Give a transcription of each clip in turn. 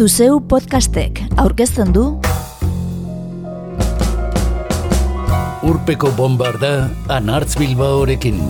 Zuzeu podcastek aurkezten du Urpeko bombarda anartz bilbaorekin.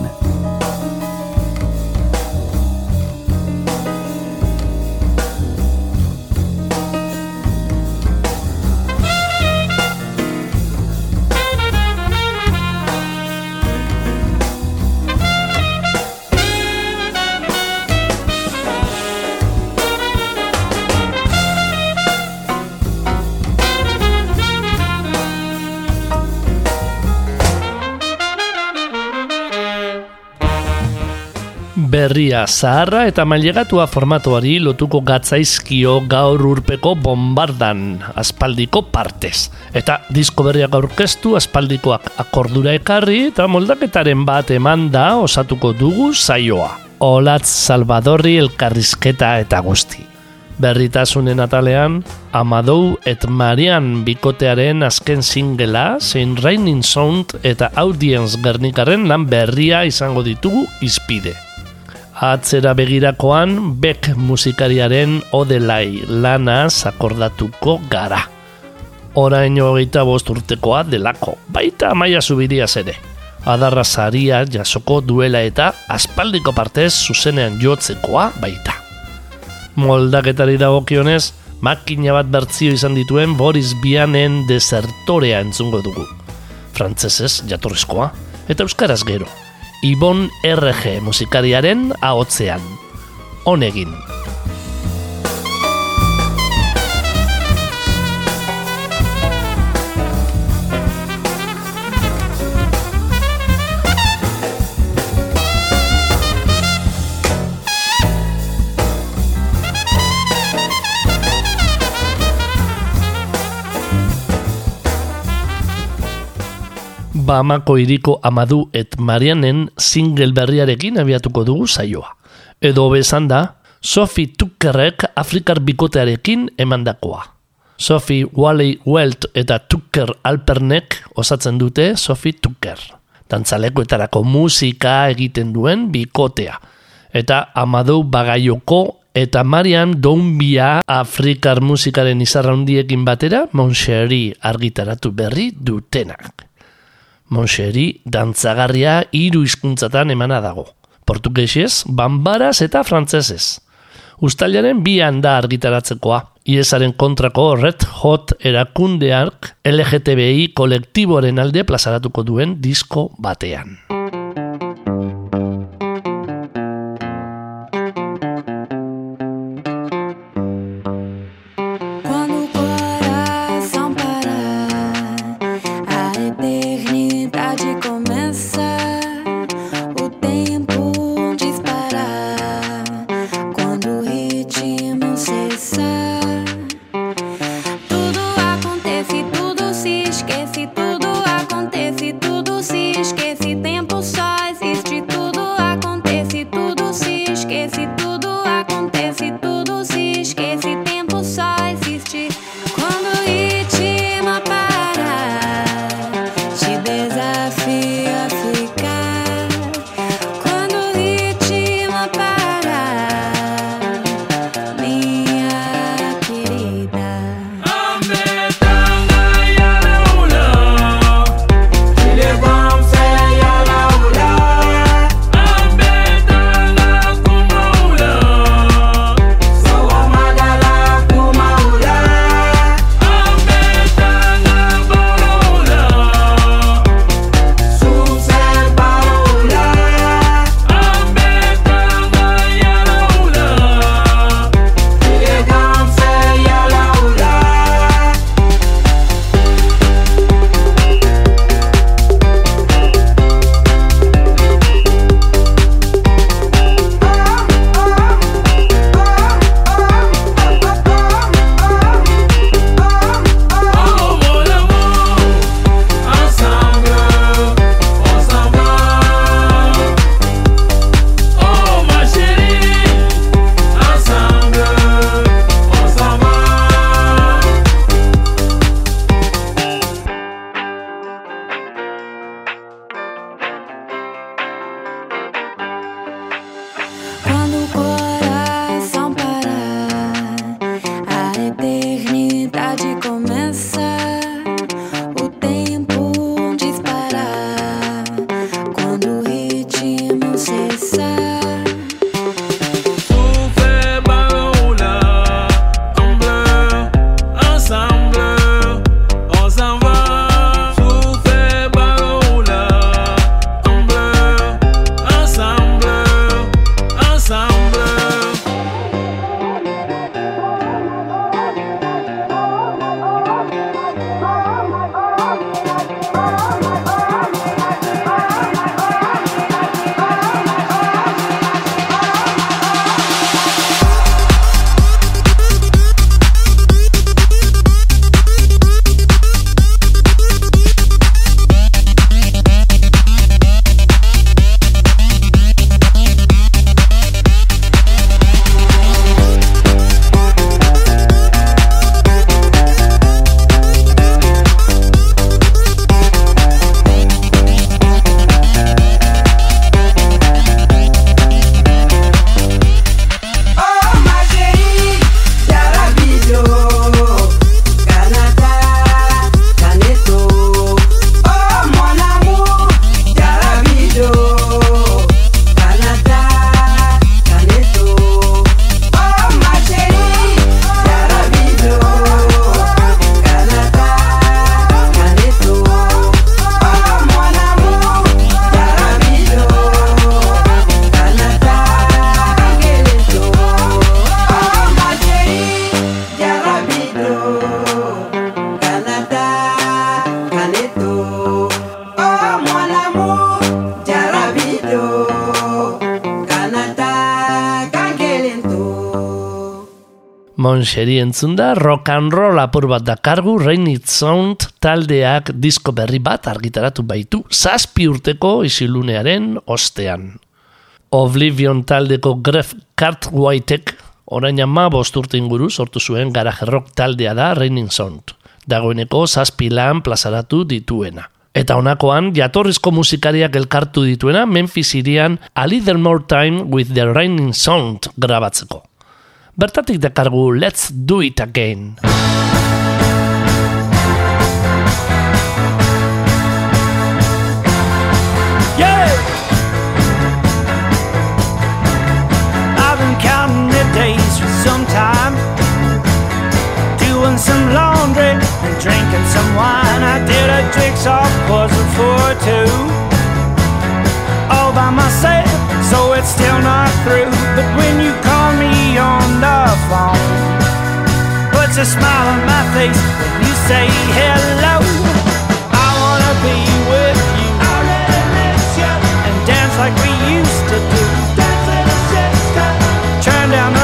Berria zaharra eta mailegatua formatuari lotuko gatzaizkio gaur urpeko bombardan aspaldiko partez. Eta disko berriak aurkeztu aspaldikoak akordura ekarri eta moldaketaren bat eman da osatuko dugu saioa. Olatz Salvadorri elkarrizketa eta guzti. Berritasunen atalean, Amadou et Marian bikotearen azken singela, zein Raining Sound eta Audience Gernikaren lan berria izango ditugu izpide. Atzera begirakoan, Beck musikariaren Odelai lanaz akordatuko gara. Oraino hogeita bost urtekoa delako, baita maia zubiriaz ere. Adarra saria jasoko duela eta aspaldiko partez zuzenean jotzekoa baita. Moldaketari dagokionez, makina bat bertzio izan dituen Boris Bianen desertorea entzungo dugu. Frantzesez jatorrizkoa, eta euskaraz gero. Ibon RG musikariaren ahotzean. Honegin. Bamako iriko Amadu et Marianen single berriarekin abiatuko dugu saioa. Edo bezan da, Sophie Tuckerrek Afrikar bikotearekin emandakoa. Sophie Wally Welt eta Tucker Alpernek osatzen dute Sophie Tucker. Tantzalekoetarako musika egiten duen bikotea. Eta Amadu Bagaioko eta Marian Dounbia Afrikar musikaren izarraundiekin batera Moncheri argitaratu berri dutenak. Monxeri dantzagarria hiru hizkuntzatan emana dago. Portugesez, bambaraz eta frantzesez. Uztailaren bi da argitaratzekoa. Iesaren kontrako Red Hot erakundeak LGTBI kolektiboaren alde plazaratuko duen disko batean. Monxeri entzun da, rock and roll apur bat dakargu, Rain It Sound taldeak disko berri bat argitaratu baitu, zazpi urteko isilunearen ostean. Oblivion taldeko Gref Cartwrightek orain ama bost urte inguru sortu zuen garaje rock taldea da Raining Sound. Dagoeneko zazpi lan plazaratu dituena. Eta honakoan, jatorrizko musikariak elkartu dituena Memphis irian A Little More Time with the Raining Sound grabatzeko. Bertatik dekargu Let's Do It Again. Yeah! I've been counting the days for some time, doing some laundry and drinking some wine. I did a jigsaw puzzle for two, all by myself, still not through. But when you call me on the phone, puts a smile on my face when you say hello. I wanna be with you. And dance like we used to do. Turn down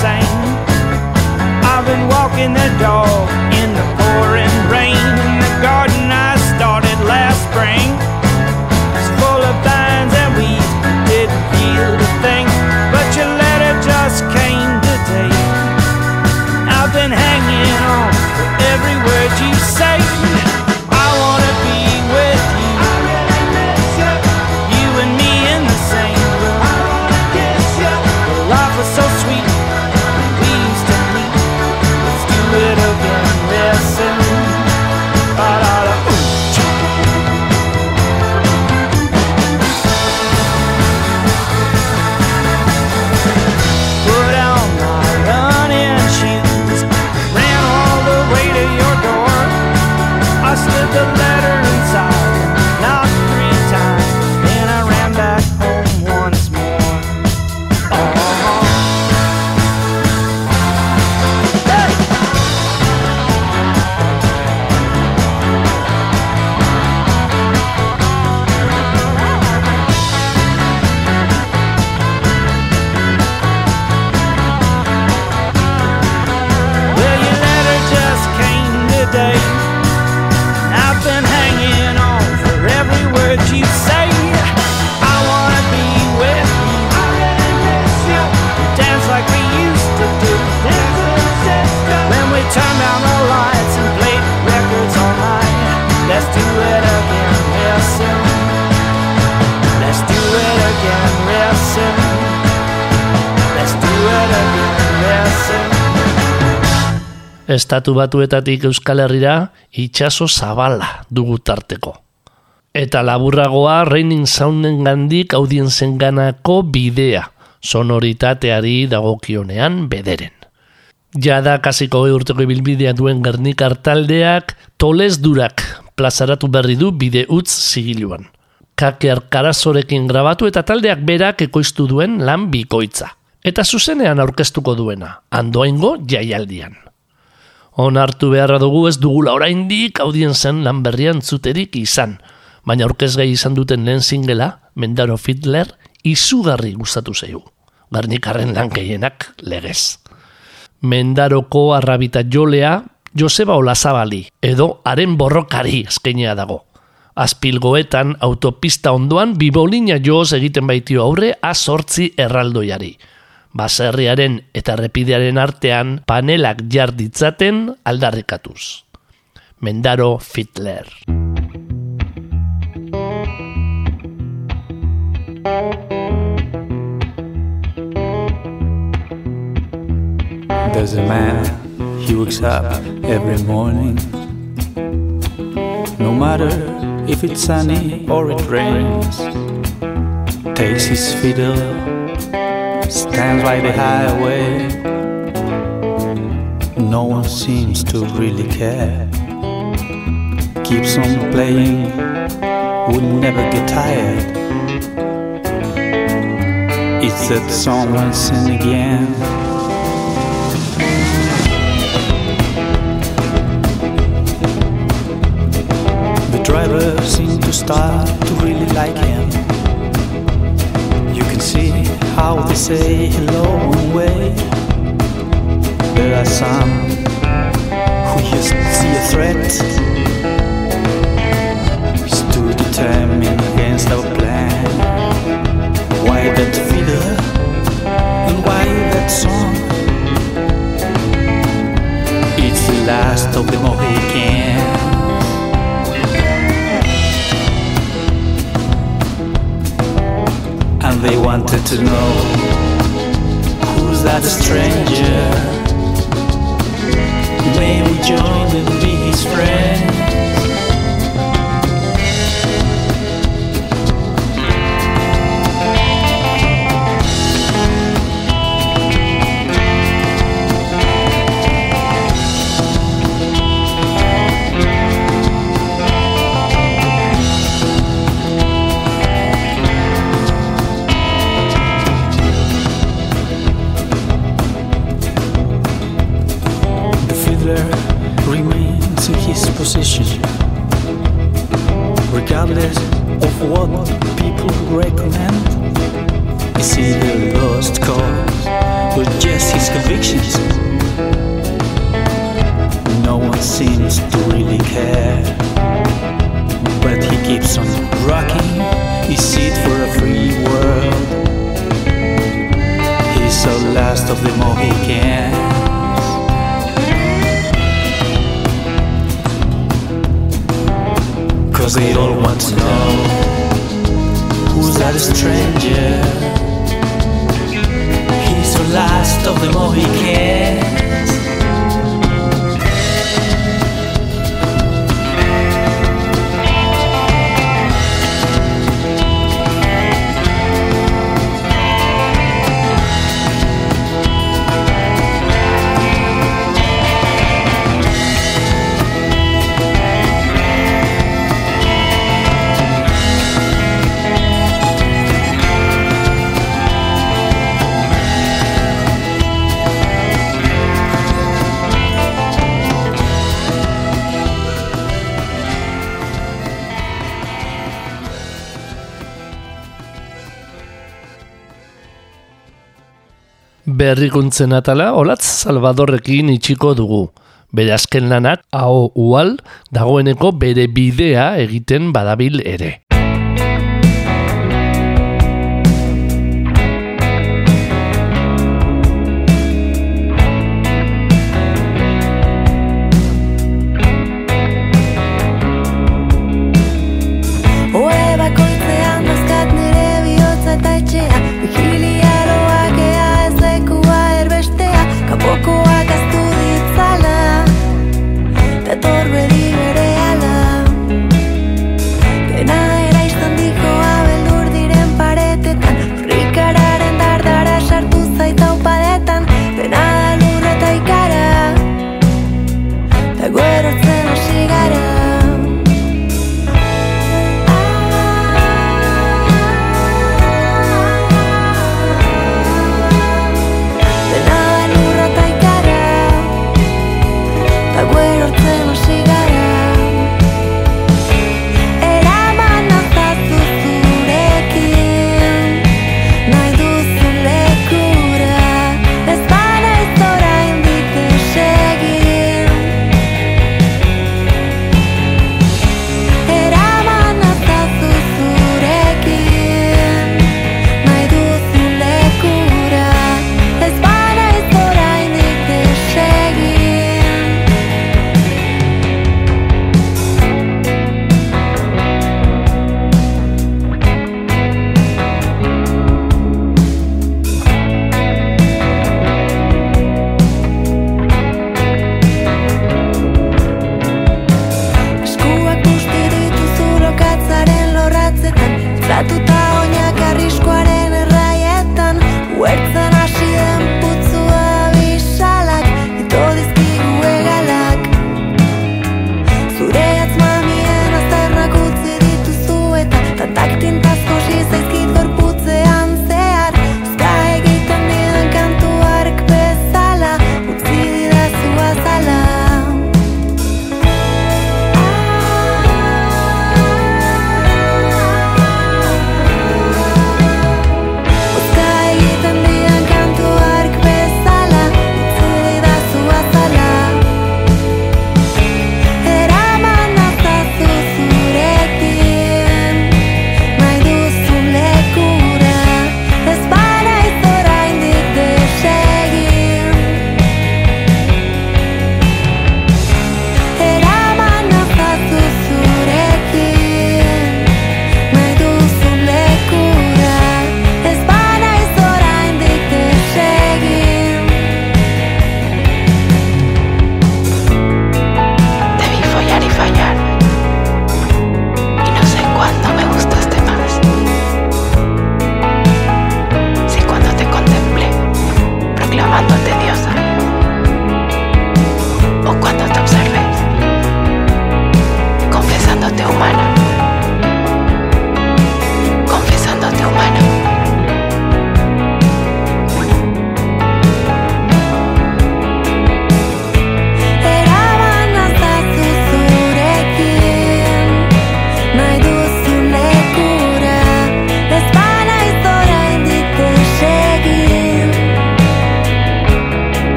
same. I've been walking the dog in the pouring rain in the garden I started last spring. It's full of vines and weeds, didn't yield a thing. But your letter just came today. I've been hanging on to every word you say. Estatu batuetatik Euskal Herrira itxaso zabala dugu tarteko. Eta laburragoa Raining Sounden gandik audienzen ganako bidea, sonoritateari dagokionean bederen. Jada kasiko urteko ibilbidea duen Gernikar taldeak toles durak plazaratu berri du bide utz zigiluan. Kaker karazorekin grabatu eta taldeak berak ekoiztu duen lan bikoitza. Eta zuzenean aurkeztuko duena, andoaingo jaialdian. Onartu beharra dugu ez dugula oraindik audienzen lan berrian zuterik izan, baina aurkezgai izan duten lehen singela, Mendaro Fiddler, izugarri gustatu zaigu. Garnikarren lan gehienak legez. Mendaroko arrabita jolea, Joseba Olazabali, edo haren borrokari eskeinea dago. Azpilgoetan autopista ondoan bibolina joz egiten baitio aurre azortzi erraldoiari. Baserriaren eta repidearen artean panelak jar ditzaten aldarrikatuz. Mendaro Fitler. There's a man, he wakes up every morning. No matter if it's sunny or it rains, takes his fiddle, stands by the highway. No one seems to really care. Keeps on playing, would never get tired. It's that someone sin again. The driver seemed to start to really like him. You can see how they say hello and wave. There are some who just see a threat. Stood determined against our plan. Why that fiddle and why that song? It's the last of the Mohicans. They wanted to know who's that stranger? May we join and be his friend? Berrikuntzen atala, olatz Salvadorrekin itxiko dugu. Bere azken lanak, hau ual, dagoeneko bere bidea egiten badabil ere.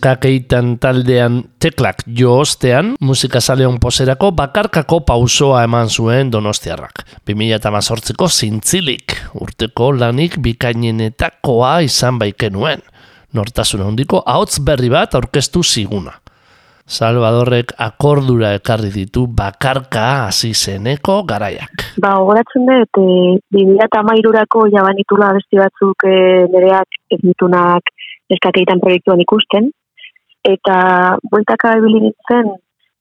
Eskakeitan taldean teklak jo ostean, musika saleon poserako bakarkako pausoa eman zuen donostiarrak. 2018ko zintzilik, urteko lanik bikainenetakoa izan baikenuen. Nortasun handiko ahots berri bat aurkeztu ziguna. Salvadorrek akordura ekarri ditu bakarka hasi zeneko garaiak. Ba, gogoratzen dut, e, 2008-urako jabanitula besti batzuk e, nereak ez ditunak eskakeitan proiektuan ikusten, eta bueltaka ebili nintzen,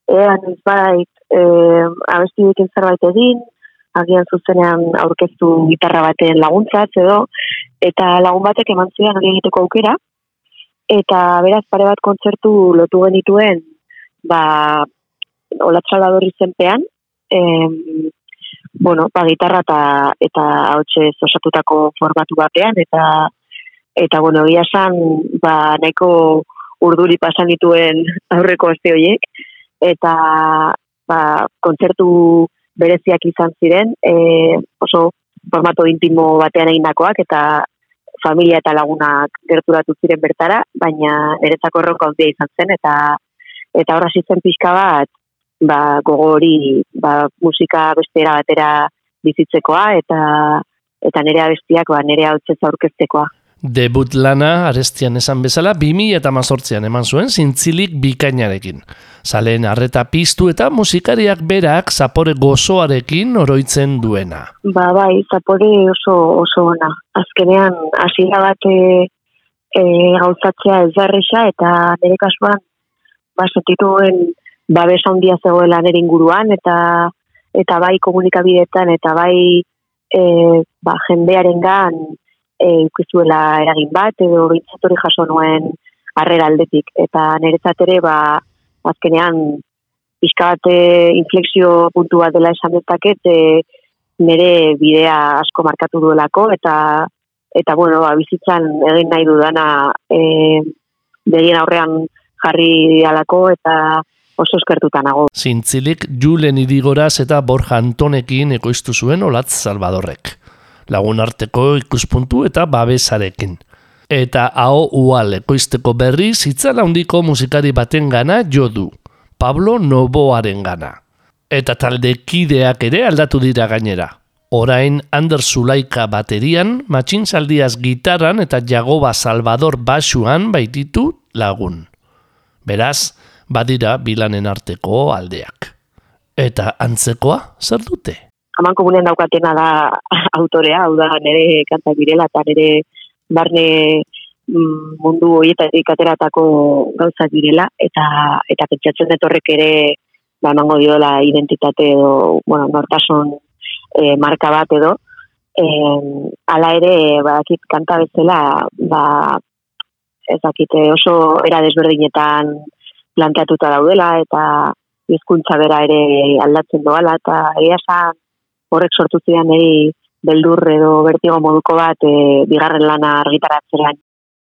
ean ez bait, e, abesti dikin zerbait egin, agian zuzenean aurkeztu gitarra baten laguntzat edo, eta lagun batek eman zidan hori egiteko aukera, eta beraz pare bat kontzertu lotu genituen ba, olatxalador izenpean, em, bueno, ba, gitarra eta, eta hautxe osatutako formatu batean, eta, eta bueno, egia esan, ba, nahiko urduri pasan dituen aurreko este horiek, eta ba, kontzertu bereziak izan ziren, e, oso formato intimo batean egindakoak, eta familia eta lagunak gerturatu ziren bertara, baina niretzako erronka handia izan zen, eta eta horra zitzen pixka bat, ba, gogo hori ba, musika bestera batera bizitzekoa, eta eta nire abestiak, ba, nire hau aurkeztekoa. Debut lana, arestian esan bezala, 2000 eta mazortzian eman zuen, zintzilik bikainarekin. Zaleen arreta piztu eta musikariak berak zapore gozoarekin oroitzen duena. Ba, bai, zapore oso, oso ona. Azkenean, hasiera bat e, e, gauzatzea ez eta nire kasuan ba, sentituen babes handia zegoela nere inguruan eta eta bai komunikabideetan eta bai e, ba, jendearen gan e, ikustuela eragin bat edo bintzatori jaso nuen arrera aldetik eta niretzat ere ba, azkenean pixka bat e, inflexio puntu bat dela esan dezaket e, nire bidea asko markatu duelako eta eta bueno, ba, bizitzan egin nahi dudana e, begien aurrean jarri alako eta oso eskertuta nago. Zintzilik Julen Idigoraz eta Borja Antonekin ekoiztu zuen Olatz Salvadorrek. Lagun arteko ikuspuntu eta babesarekin. Eta hau ual ekoizteko berri zitzala handiko musikari baten gana jodu, Pablo Noboaren gana. Eta talde kideak ere aldatu dira gainera. Orain Ander Zulaika baterian, matxintzaldiaz gitarran eta Jagoba Salvador basuan baititu lagun. Beraz, badira bilanen arteko aldeak. Eta antzekoa, zer dute? Haman komunen daukatena da autorea, hau da nire kanta birela eta nire barne mm, mundu horietatik ateratako gauza direla eta eta pentsatzen dut horrek ere ba emango diola identitate edo bueno nortasun e, marka bat edo. E, ala ere badakit kanta bezala ba ezakite oso era desberdinetan planteatuta daudela eta hizkuntza bera ere aldatzen doala eta egia horrek sortu zidan eri beldur edo bertigo moduko bat e, bigarren lana argitaratzeran.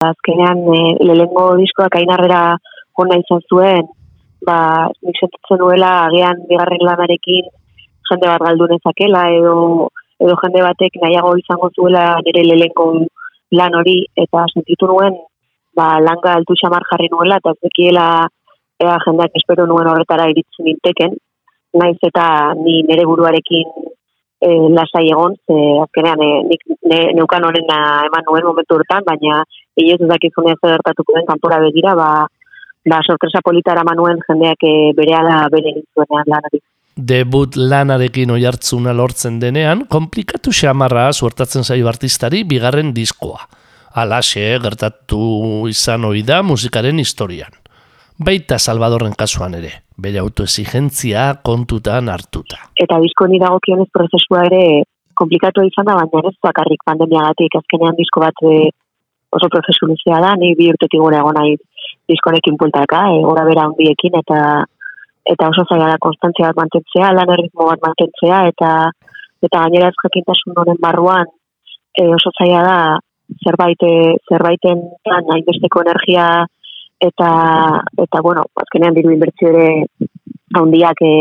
Azkenean e, lehengo diskoak ainarrera hona izan zuen, ba, nik sentitzen duela agian bigarren lanarekin jende bat galdu nezakela edo edo jende batek nahiago izango zuela nire lehenko lan hori eta sentitu nuen ba, langa altu xamar jarri nuela, eta zekiela ea jendeak espero nuen horretara iritzen ninteken, naiz eta ni nere buruarekin e, lasai egon, ze azkenean e, nik ne, neukan horren eman nuen momentu hortan, baina inoz ez dakizunea zer hartatuko den kanpora begira, ba, ba sorpresa politara manuen jendeak e, bere ala bere nintzuenean lanari. Debut lanarekin oi hartzuna lortzen denean, komplikatu xamarra suertatzen zaio artistari bigarren diskoa alaxe gertatu izan ohi da musikaren historian. Baita Salvadorren kasuan ere, bere autoexigentzia kontutan hartuta. Eta disko ni dagokionez prozesua ere komplikatu izan da, baina ez bakarrik pandemiagatik azkenean disko bat e, oso prozesu luzea da, ni bi urtetik gure egon nahi diskonekin pultaka, e, gora bera hundiekin, eta eta oso zaila da konstantzia bat mantentzea, lan erritmo bat mantentzea, eta eta gainera ez jakintasun honen barruan e, oso zaila da zerbait zerbaiten hainbesteko energia eta eta bueno, azkenean diru inbertsio ere handiak e,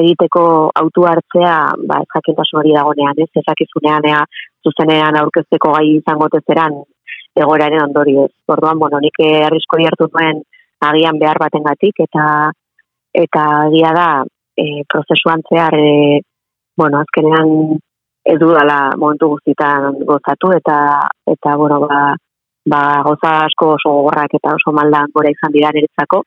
egiteko autu hartzea, ba jakintasun hori dagonean, ez ezakizunean ea zuzenean aurkezteko gai izango tezeran egoeraren ondorioz. Orduan, bueno, nik eh, arrisko hartu nuen agian behar batengatik eta eta agia da e, prozesuan zehar e, bueno, azkenean ez dudala momentu guztietan gozatu eta eta bueno, ba, ba goza asko oso gogorrak eta oso maldan gora izan dira niretzako.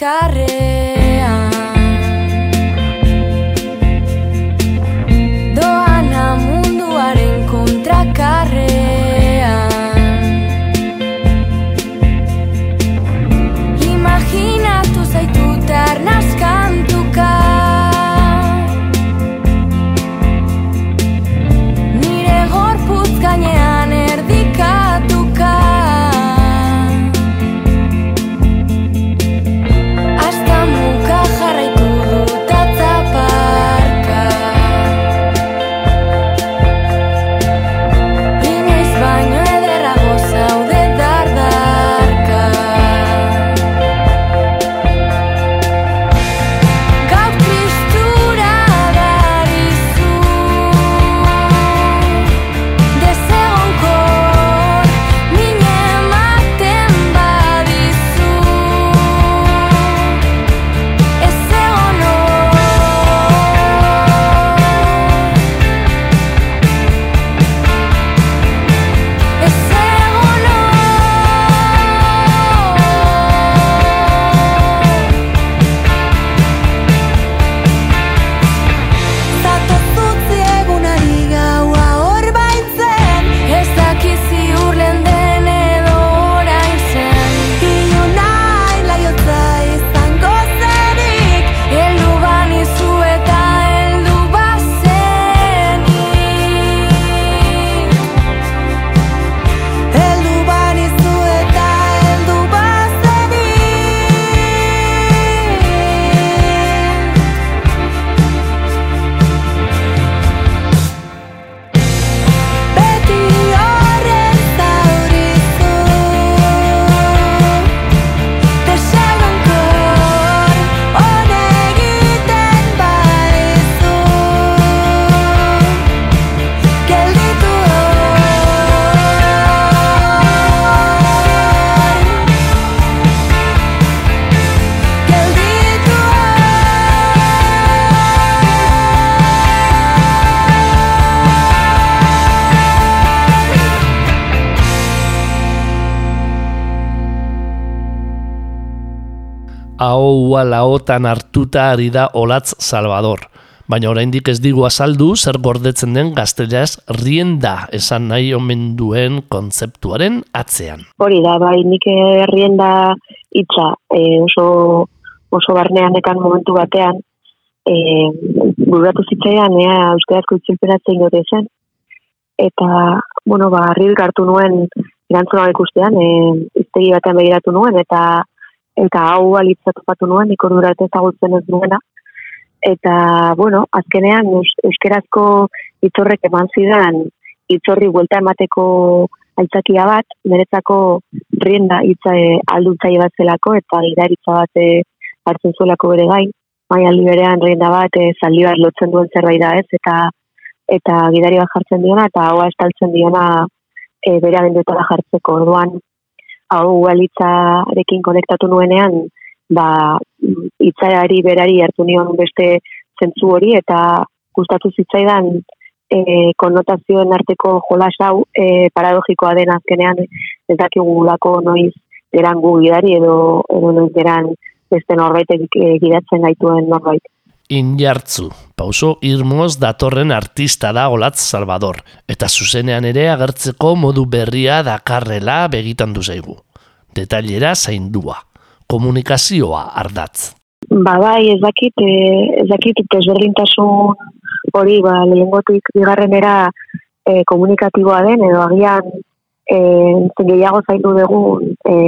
Dut Laotan hartuta ari da Olatz Salvador. Baina oraindik ez digu azaldu zer gordetzen den gazteleaz rienda esan nahi omen duen kontzeptuaren atzean. Hori da, bai, nik herrienda hitza e, oso, oso barnean ekan momentu batean, e, burratu zitzaidan, ea euskarazko itzulperatzen gote zen, eta, bueno, ba, hartu nuen erantzuna ikustean, e, iztegi batean begiratu nuen, eta eta hau alitza topatu nuen, nik ordura ez ezagutzen ez nuena. Eta, bueno, azkenean eus, euskerazko itzorrek eman zidan itzorri buelta emateko aitzakia bat, niretzako rienda hitza e, alduntzai bat zelako eta gidaritza bat e, hartzen zuelako bere gain. Bai aldi berean rienda bat e, zaldi bat lotzen duen zerbait da ez, eta eta gidari bat jartzen diona, eta haua estaltzen diona e, bere abenduetara jartzeko. Orduan, hau alitzarekin konektatu nuenean, ba, itzaiari berari hartu nion beste zentzu hori, eta gustatu zitzaidan e, konotazioen arteko jolas hau e, paradogikoa den azkenean ez dakigulako noiz geran gu gidari edo, edo noiz geran beste norbaitek e, gidatzen gaituen norbait. Injartzu, pauso irmoz datorren artista da Olatz Salvador, eta zuzenean ere agertzeko modu berria dakarrela begitan du zaigu. Detailera zaindua, komunikazioa ardatz. Ba bai, ez dakit, e, ez dakit desberdintasun hori, ba, lehengotik bigarrenera e, komunikatiboa den, edo agian e, gehiago zaindu dugu e,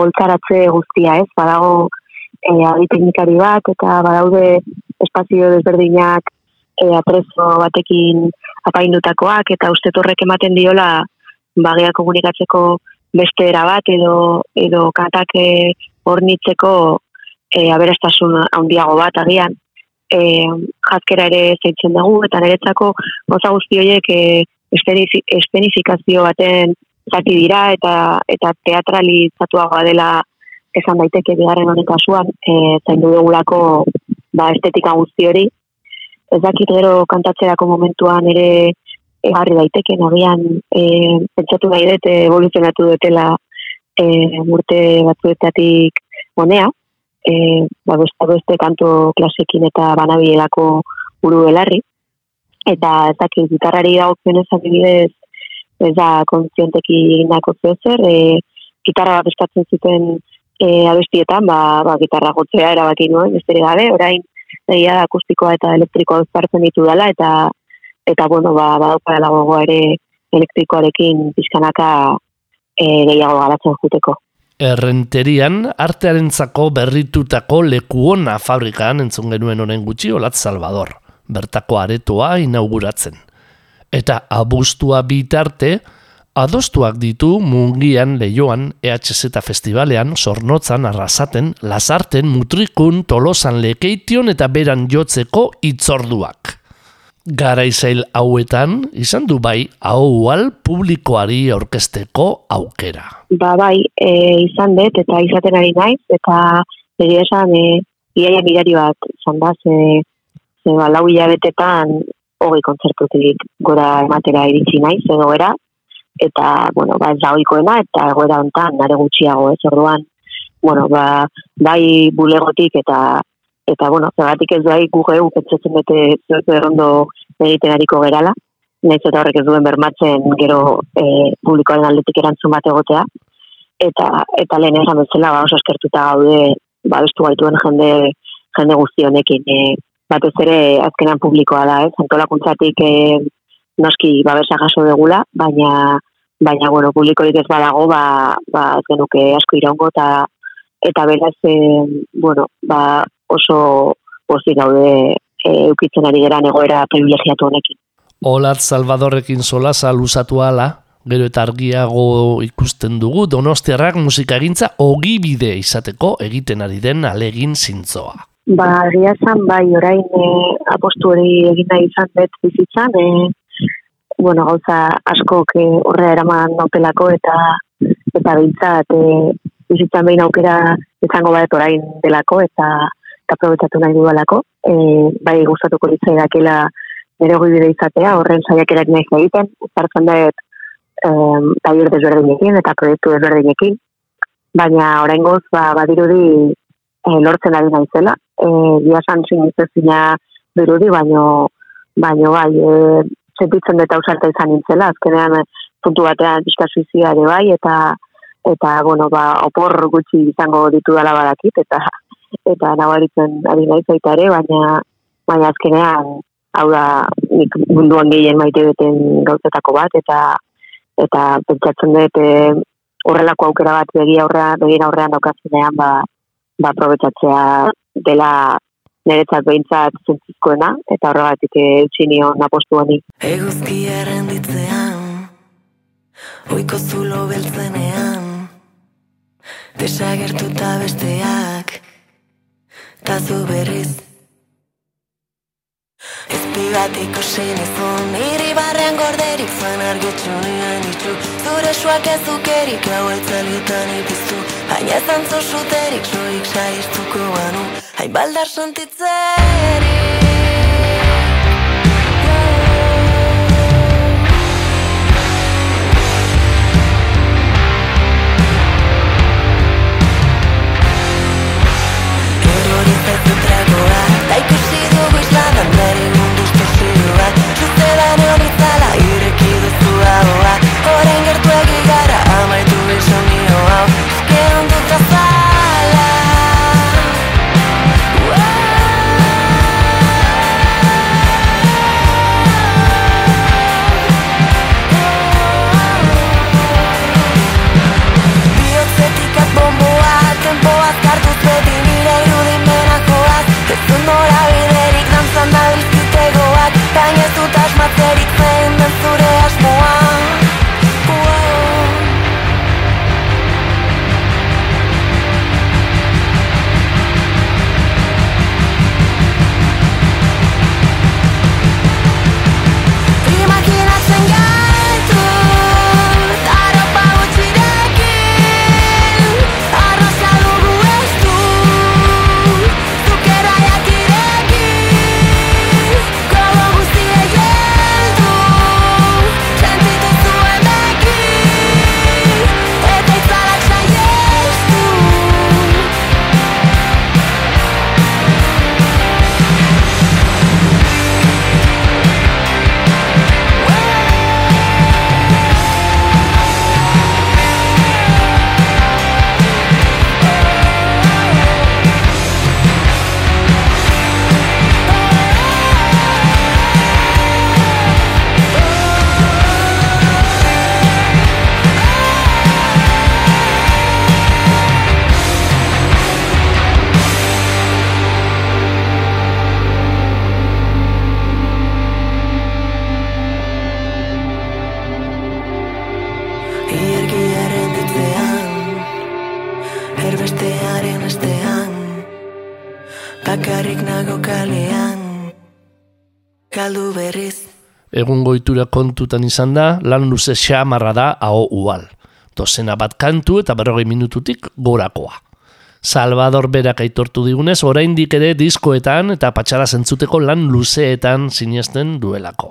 oltzaratze guztia, ez? Badago e, teknikari bat, eta badaude espazio desberdinak e, aprezo batekin apaindutakoak, eta uste horrek ematen diola bagia komunikatzeko beste era bat, edo, edo kantak e, hornitzeko e, aberastasun handiago bat agian. E, jazkera ere zeitzen dugu, eta niretzako goza guzti horiek e, espenifi- espenifikazio baten zati dira, eta eta teatralizatuagoa dela esan daiteke bigarren honen kasuan, e, zaindu dugulako ba, estetika guzti hori. Ez dakit gero kantatzerako momentuan ere egarri daiteke, nagian e, pentsatu nahi dut evoluzionatu dutela e, urte batzuetatik honea, e, ba, beste, beste kanto klasekin eta banabielako buru belarri. Eta ez dakit, gitarrari dagokionez adibidez, ez da kontzienteki egindako zer, e, gitarra bat eskatzen zuten e, abestietan, ba, ba, gitarra gotzea erabaki nuen, besterik gabe, orain egia akustikoa eta elektrikoa uzpartzen ditu dela, eta eta bueno, ba, gogoa ere elektrikoarekin pizkanaka e, gehiago garatzen juteko. Errenterian, artearentzako berritutako lekuona fabrikan entzun genuen honen gutxi Olatz Salvador, bertako aretoa inauguratzen. Eta abustua bitarte, adostuak ditu mungian leioan EHZ festivalean, zornotzan, arrasaten, lasarten, mutrikun, tolosan lekeition eta beran jotzeko itzorduak. Garaizail hauetan, izan du bai, haual publikoari aurkezteko aukera. Ba bai, e, izan dut eta izaten ari naiz, eta egia esan, e, iaia mirari bat, izan da, ze, ze ba, lau hilabetetan hogei kontzertutik gora ematera iritsi naiz, edo era, eta, bueno, ba, ez da ohikoena eta egoera hontan nare gutxiago, ez orduan, bueno, ba, bai bulegotik eta eta bueno, zergatik ez bai gu geu pentsatzen bete zuek errondo egiten ariko gerala, nahiz eta horrek ez duen bermatzen gero e, publikoaren aldetik erantzun bat egotea, eta eta lehen esan bezala ba, oso eskertuta gaude ba, bestu gaituen jende, jende guzti honekin. E, batez ere azkenan publikoa da, ez? Antolakuntzatik e, noski babesa jaso degula, baina baina bueno, publikorik ez badago, ba, ba ez genuke asko iraungo eta eta beraz e, bueno, ba, oso pozik gaude e, eukitzen ari geran egoera privilegiatu honekin. Olat Salvadorrekin solaza luzatu ala, gero eta argiago ikusten dugu donostiarrak musikagintza ogibide izateko egiten ari den alegin zintzoa. Ba, egia bai, orain e, apostu hori egin nahi izan dut bizitzan, e, bueno, gauza askok e, horre eraman nautelako eta eta bintzat e, bizitzan behin aukera izango bat orain delako eta eta aprobetsatu nahi dudalako. E, bai, gustatuko litzai dakela nire bide izatea, horren saiakerak nahi egiten, zartzen dut um, taller desberdinekin eta proiektu desberdinekin, baina orain goz, ba, badirudi e, lortzen ari naizela. E, Biasan sinizezina dirudi, baino, baino bai, e, sentitzen dut ausarta izan nintzela, azkenean e, puntu batean pixka suizia ere bai, eta eta, bueno, ba, opor gutxi izango ditu dala badakit, eta eta nabaritzen ari naiz baita ere, baina, baina azkenean, hau da, nik munduan gehien maite beten gauzetako bat, eta eta pentsatzen dut e, horrelako aukera bat begi aurrean, begin aurrean daukatzenean, ba, ba, aprobetsatzea dela niretzat behintzat zentzizkoena, eta horregatik eutxi nion apostu honi. Eguzkia errenditzean Oiko zulo beltzenean Desagertuta besteak Ta zu berriz. Ezpi bat ikusi nizun Iri barrean gorderik zuen argitxu nien itxu. Zure suak ez dukerik hau etzalietan ipiztu Baina ez antzu suterik soik saiztuko banu Hain baldar sentitzerik Erori zaizu tragoa Da ikusi dugu isladan bere Goitura kontutan izan da, lan luze xamarra da hau ual. Dozena bat kantu eta berrogei minututik gorakoa. Salvador berak aitortu digunez, oraindik ere diskoetan eta patxara zentzuteko lan luzeetan sinesten duelako.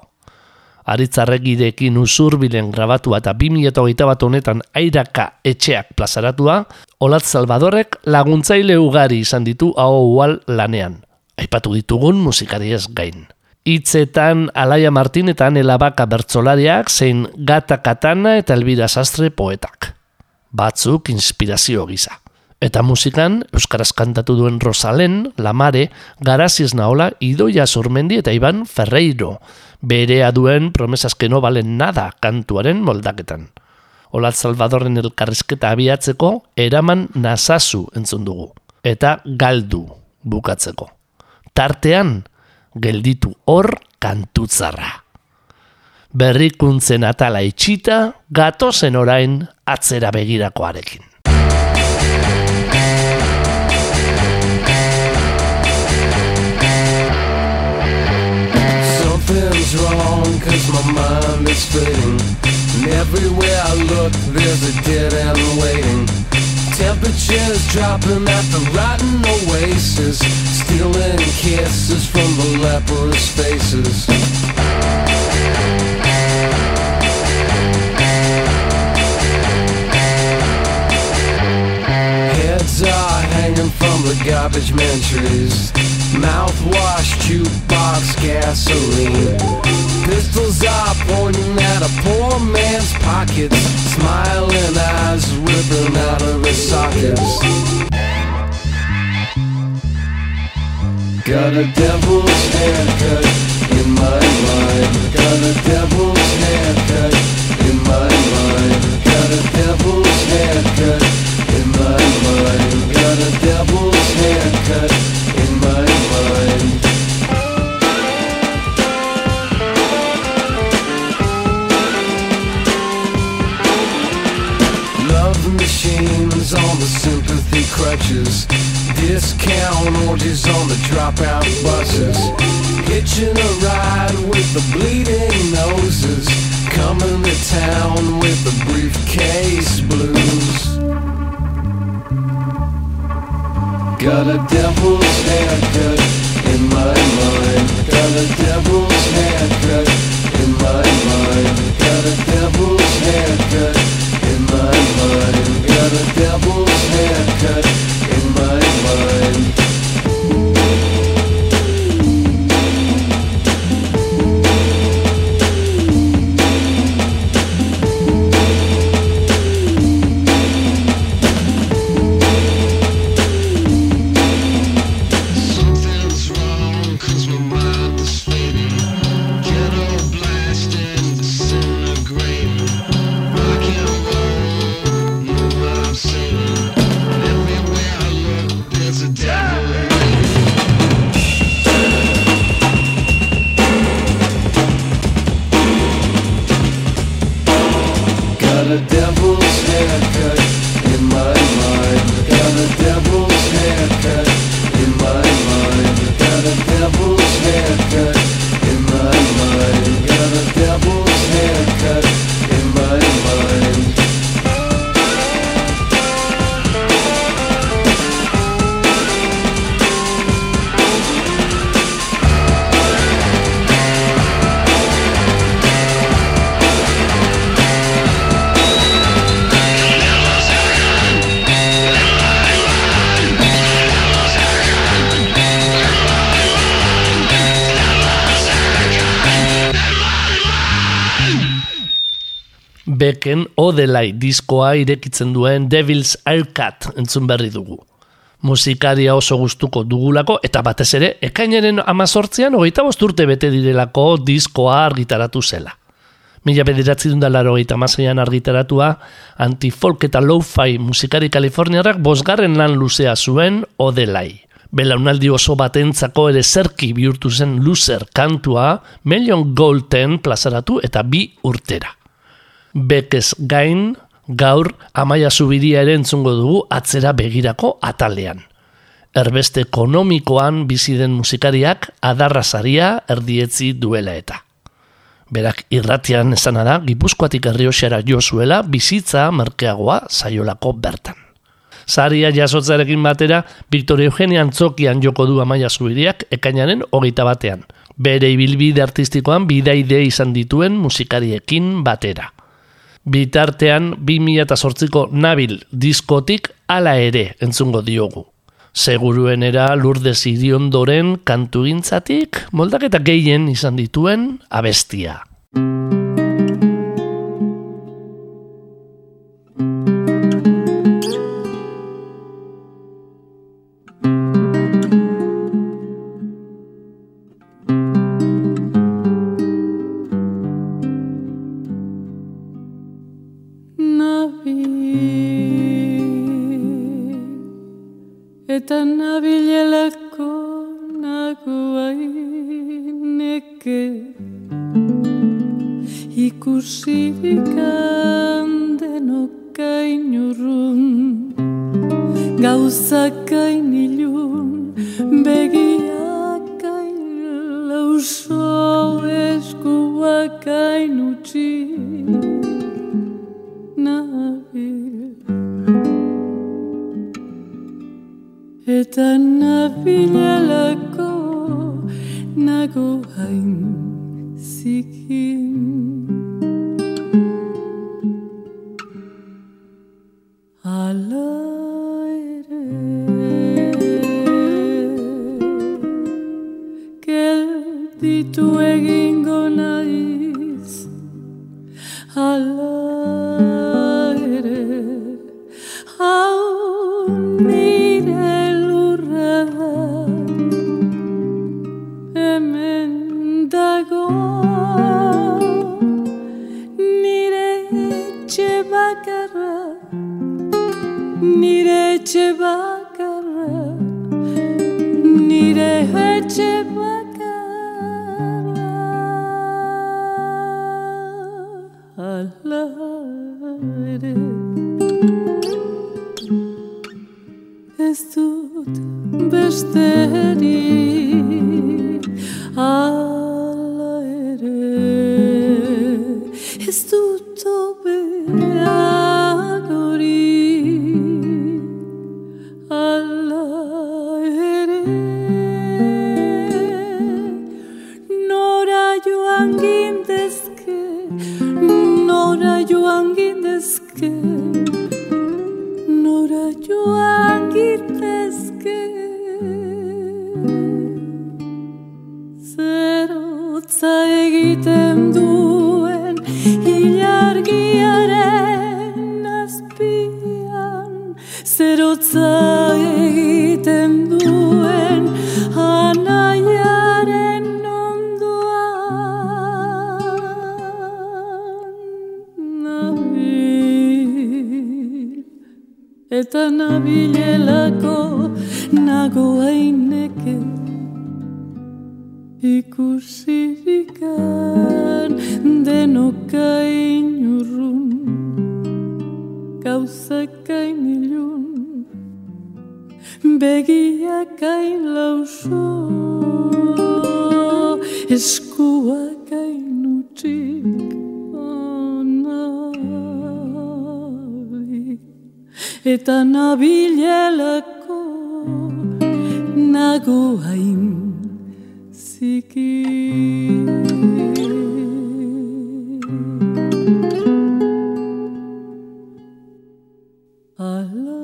Aritzarregidekin usurbilen grabatua eta 2008 bat honetan airaka etxeak plazaratua, Olat Salvadorrek laguntzaile ugari izan ditu hau ual lanean. Aipatu ditugun musikariez gain. Hitzetan Alaia Martin eta Anela Baka bertsolariak zein Gata Katana eta Elbira Sastre poetak. Batzuk inspirazio gisa. Eta musikan, Euskaraz kantatu duen Rosalen, Lamare, Garaziz Naola, Idoia Zurmendi eta Iban Ferreiro, berea duen promesas que no valen nada kantuaren moldaketan. Olat Salvadorren elkarrizketa abiatzeko, eraman nasazu entzun dugu. Eta galdu bukatzeko. Tartean, gelditu hor kantutzarra. Berrikuntzen atala itxita, gatozen orain atzera begirakoarekin. Something's wrong cause my mind is fading And everywhere I look there's a dead end waiting Temperatures dropping at the rotten oasis Stealing kisses from the leprous faces. Heads are hanging from the garbage man trees Mouthwash, jukebox, gasoline. Pistols are pointing at a poor man's pockets Smiling eyes whipping out of his sockets. Got a devil's haircut in my mind. Got a devil's haircut in my mind. Got a devil's haircut in my mind. Got a devil's names on the sympathy crutches. Discount orgies on the dropout buses. Hitching a ride with the bleeding noses. Coming to town with the briefcase blues. Got a devil's haircut in my mind. Got a devil's haircut in my mind. Got a devil's haircut in my mind. Got a devil's haircut Odelai diskoa irekitzen duen Devil's Aircut entzun berri dugu. Musikaria oso gustuko dugulako eta batez ere ekainaren amazortzian hogeita bost urte bete direlako diskoa argitaratu zela. Mila bediratzi dundalaro hogeita amazaian argitaratua, antifolk eta lo-fi musikari kaliforniarrak bosgarren lan luzea zuen Odelai. Belaunaldi oso batentzako ere zerki bihurtu zen luzer kantua, Million Golden plazaratu eta bi urtera. Bekez gain, gaur amaia zubiria ere entzungo dugu atzera begirako atalean. Erbeste ekonomikoan bizi den musikariak adarrazaria erdietzi duela eta. Berak irratian esana da, gipuzkoatik herrioxera jo zuela bizitza merkeagoa zaiolako bertan. Zaria jasotzarekin batera, Victor Eugenia Antzokian joko du amaia zubiriak ekainaren hogeita batean. Bere ibilbide artistikoan bidaide izan dituen musikariekin batera. Bitartean 2008ko Nabil diskotik hala ere entzungo diogu. Seguruenera Lourdes Iriondoren kantugintzatik moldaketa gehien izan dituen abestia. Eskuakain utxik onabi eta nabilelako nago hain ziki Ala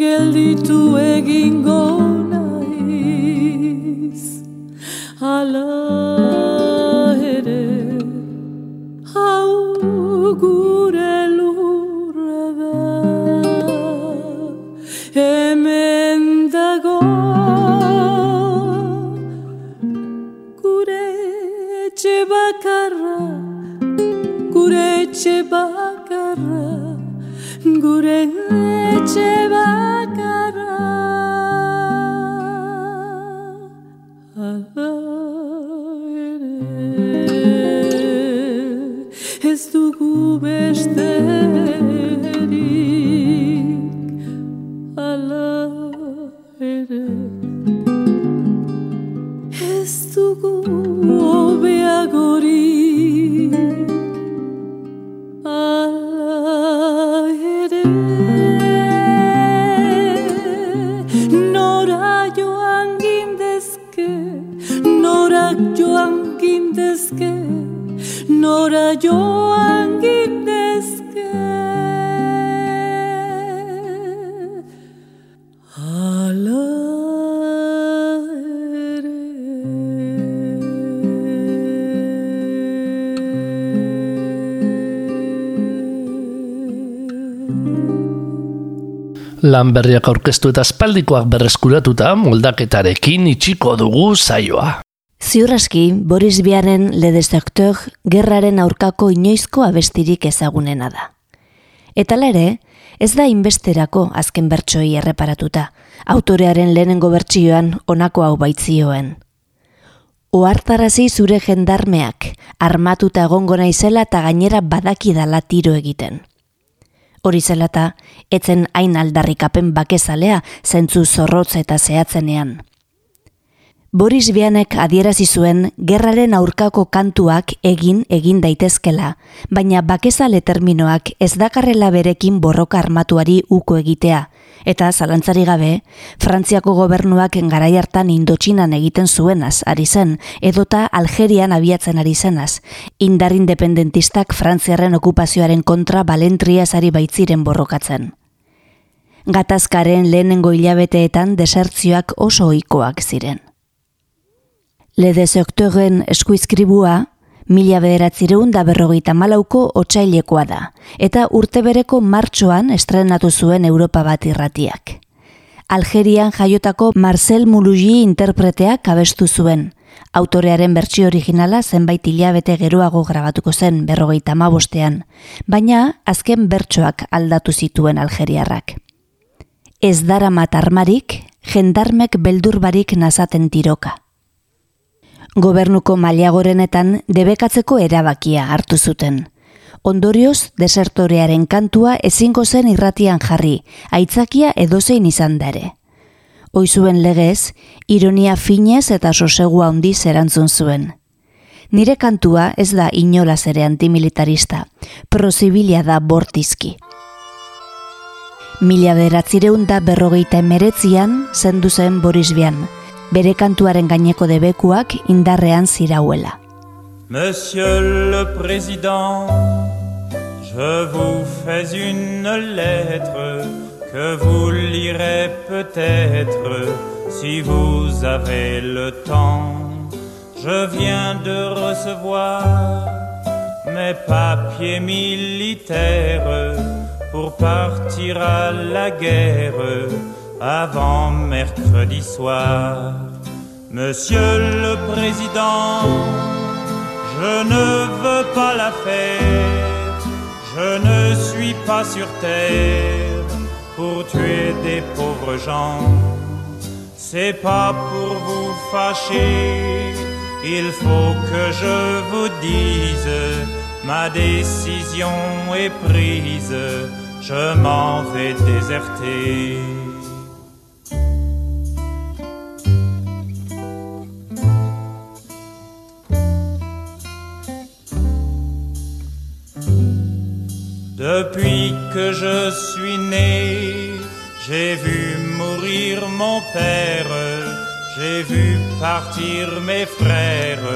gelditu egingo Lan berriak aurkeztu eta espaldikoak berreskuratuta moldaketarekin itxiko dugu saioa. Ziurraski, Boris Biaren Le Destructeur gerraren aurkako inoizko abestirik ezagunena da. Eta ere, ez da inbesterako azken bertsoi erreparatuta, autorearen lehenengo bertsioan honako hau baitzioen. Oartarazi zure jendarmeak, armatuta egongo naizela eta gainera badakidala tiro egiten. Hori zela eta, etzen hain aldarrikapen bakezalea zentzu zorrotz eta zehatzenean. Boris Bianek adierazi zuen gerraren aurkako kantuak egin egin daitezkela, baina bakezale terminoak ez dakarrela berekin borroka armatuari uko egitea, eta zalantzari gabe, Frantziako gobernuak garai hartan Indotxinan egiten zuenaz ari zen, edota Algerian abiatzen ari zenaz, indar independentistak Frantziarren okupazioaren kontra balentriaz ari baitziren borrokatzen. Gatazkaren lehenengo hilabeteetan desertzioak oso ohikoak ziren. Le Deseocteuren eskuizkribua, mila bederatzireun da berrogeita malauko otsailekoa da, eta urte bereko martxoan estrenatu zuen Europa bat irratiak. Algerian jaiotako Marcel Moulougi interpreteak abestu zuen. Autorearen bertsio originala zenbait hilabete geroago grabatuko zen berrogeita mabostean, baina azken bertsoak aldatu zituen Algeriarrak. Ez dara matarmarik, jendarmek beldurbarik nazaten tiroka gobernuko mailagorenetan debekatzeko erabakia hartu zuten. Ondorioz, desertorearen kantua ezingo zen irratian jarri, aitzakia edozein izan dare. Oizuen legez, ironia finez eta sosegua handiz erantzun zuen. Nire kantua ez da inolaz ere antimilitarista, prozibilia da bortizki. Mila beratzireun da berrogeita emeretzian zendu zen Boris Bian, bere indarrean. Monsieur le Président, je vous fais une lettre que vous lirez peut-être si vous avez le temps. Je viens de recevoir mes papiers militaires pour partir à la guerre avant mercredi soir. Monsieur le Président, je ne veux pas la fête, Je ne suis pas sur terre pour tuer des pauvres gens. C'est pas pour vous fâcher, il faut que je vous dise, ma décision est prise, je m'en vais déserter. Depuis que je suis né, j'ai vu mourir mon père, j'ai vu partir mes frères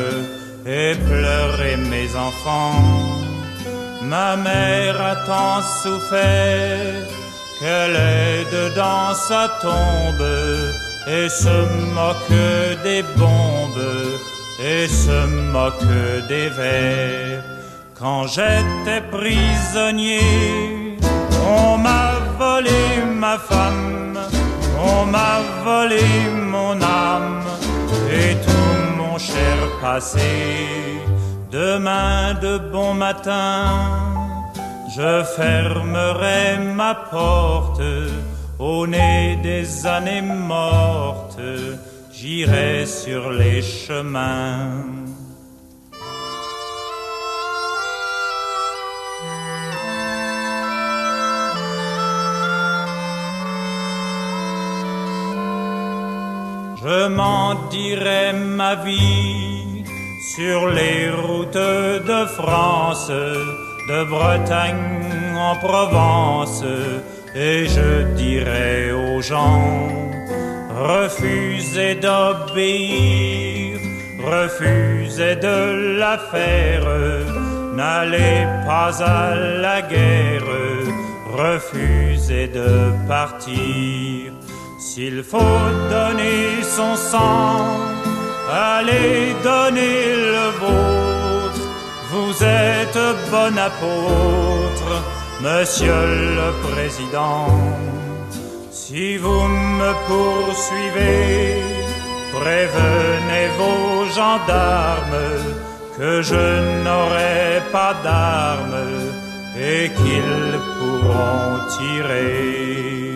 et pleurer mes enfants. Ma mère a tant souffert qu'elle est dedans sa tombe et se moque des bombes et se moque des vers. Quand j'étais prisonnier, on m'a volé ma femme, on m'a volé mon âme et tout mon cher passé. Demain de bon matin, je fermerai ma porte au nez des années mortes, j'irai sur les chemins. Je m'en dirai ma vie sur les routes de France, de Bretagne en Provence, et je dirai aux gens, refusez d'obéir, refusez de la faire, n'allez pas à la guerre, refusez de partir. S'il faut donner son sang, allez donner le vôtre. Vous êtes bon apôtre, monsieur le président. Si vous me poursuivez, prévenez vos gendarmes que je n'aurai pas d'armes et qu'ils pourront tirer.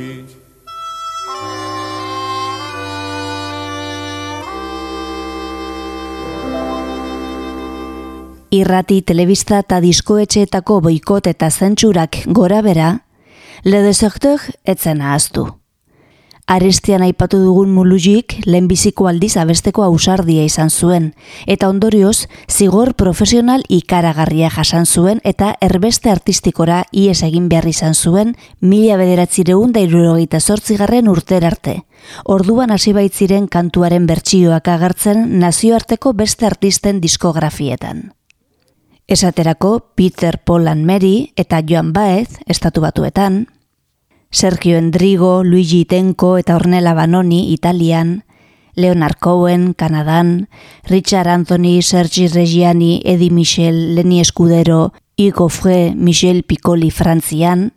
Irrati, telebista eta diskoetxeetako boikot eta zentsurak gora bera, Le Deserteur etzen ahaztu. Arestian aipatu dugun mulujik lehenbiziko aldiz abesteko ausardia izan zuen, eta ondorioz zigor profesional ikaragarria jasan zuen eta erbeste artistikora ies egin behar izan zuen mila bederatzireun da irurogeita zortzigarren urter arte. Orduan hasi baitziren kantuaren bertsioak agertzen nazioarteko beste artisten diskografietan. Esaterako Peter Paul and Mary eta Joan Baez estatu batuetan, Sergio Endrigo, Luigi Tenko eta Ornella Banoni Italian, Leonard Cohen, Kanadan, Richard Anthony, Sergi Reggiani, Eddie Michel, Leni Escudero, Hugo Fre, Michel Piccoli Frantzian,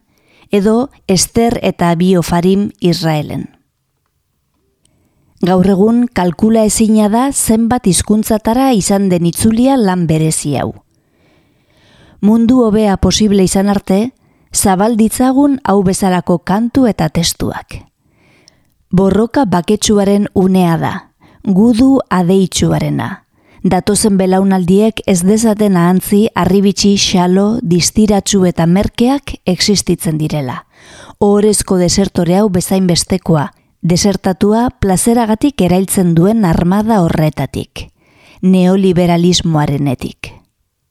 edo Esther eta Bio Farim Israelen. Gaur egun kalkula ezina da zenbat hizkuntzatara izan den itzulia lan berezi hau mundu hobea posible izan arte, zabalditzagun hau bezalako kantu eta testuak. Borroka baketsuaren unea da, gudu adeitsuarena. Datozen belaunaldiek ez dezaten ahantzi arribitsi xalo, distiratsu eta merkeak existitzen direla. Ohorezko desertore hau bezain bestekoa, desertatua plazeragatik erailtzen duen armada horretatik. Neoliberalismoarenetik.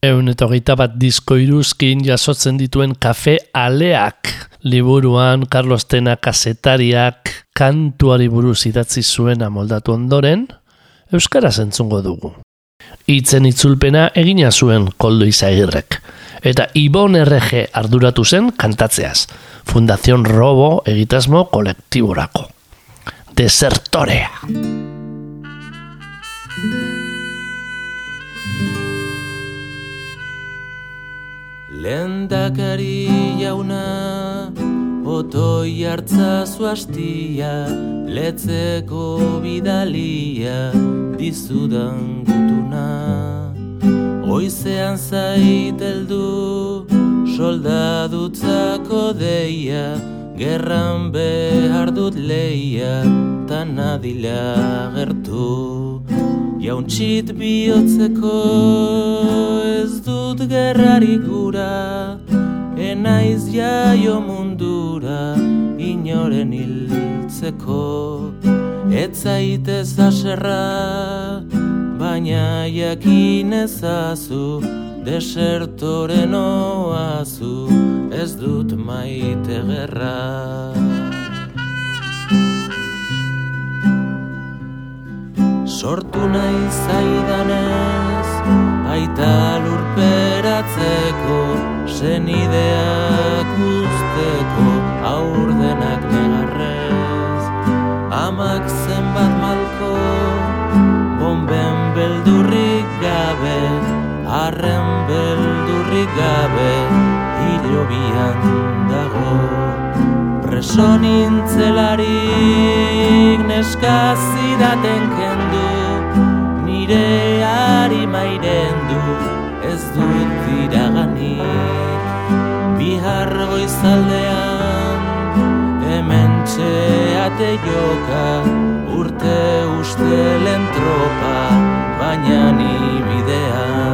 Eun eta hogeita bat disko iruzkin jasotzen dituen kafe aleak. Liburuan Carlos Tena kasetariak kantuari buruz idatzi zuen amoldatu ondoren, Euskara entzungo dugu. Itzen itzulpena egina zuen koldo izagirrek. Eta Ibon RG arduratu zen kantatzeaz. Fundación Robo egitasmo kolektiborako. Desertorea. Lehendakari jauna Otoi hartza zuastia Letzeko bidalia Dizudan gutuna. Oizean zaiteldu Soldadutzako deia Gerran behar dut leia Ta nadila gertu Jauntxit bihotzeko Ez dut gerrari gura Enaiz jaio mundura Inoren hiltzeko. Ez aserra Baina jakin ezazu Desertoren oazu Ez dut maite gerra Sortu nahi zaidanez Aita lurperatzeko Senideak usteko Aurdenak negarrez. Amak zenbat malko Bomben beldurrik gabe Arren beldurrik gabe Hilobian dago. Preso nintzelarik neska zidaten kendu Nire ari mairen du ez dut diraganik Bihar goizaldean hemen txeate joka Urte ustelen tropa baina ni bidean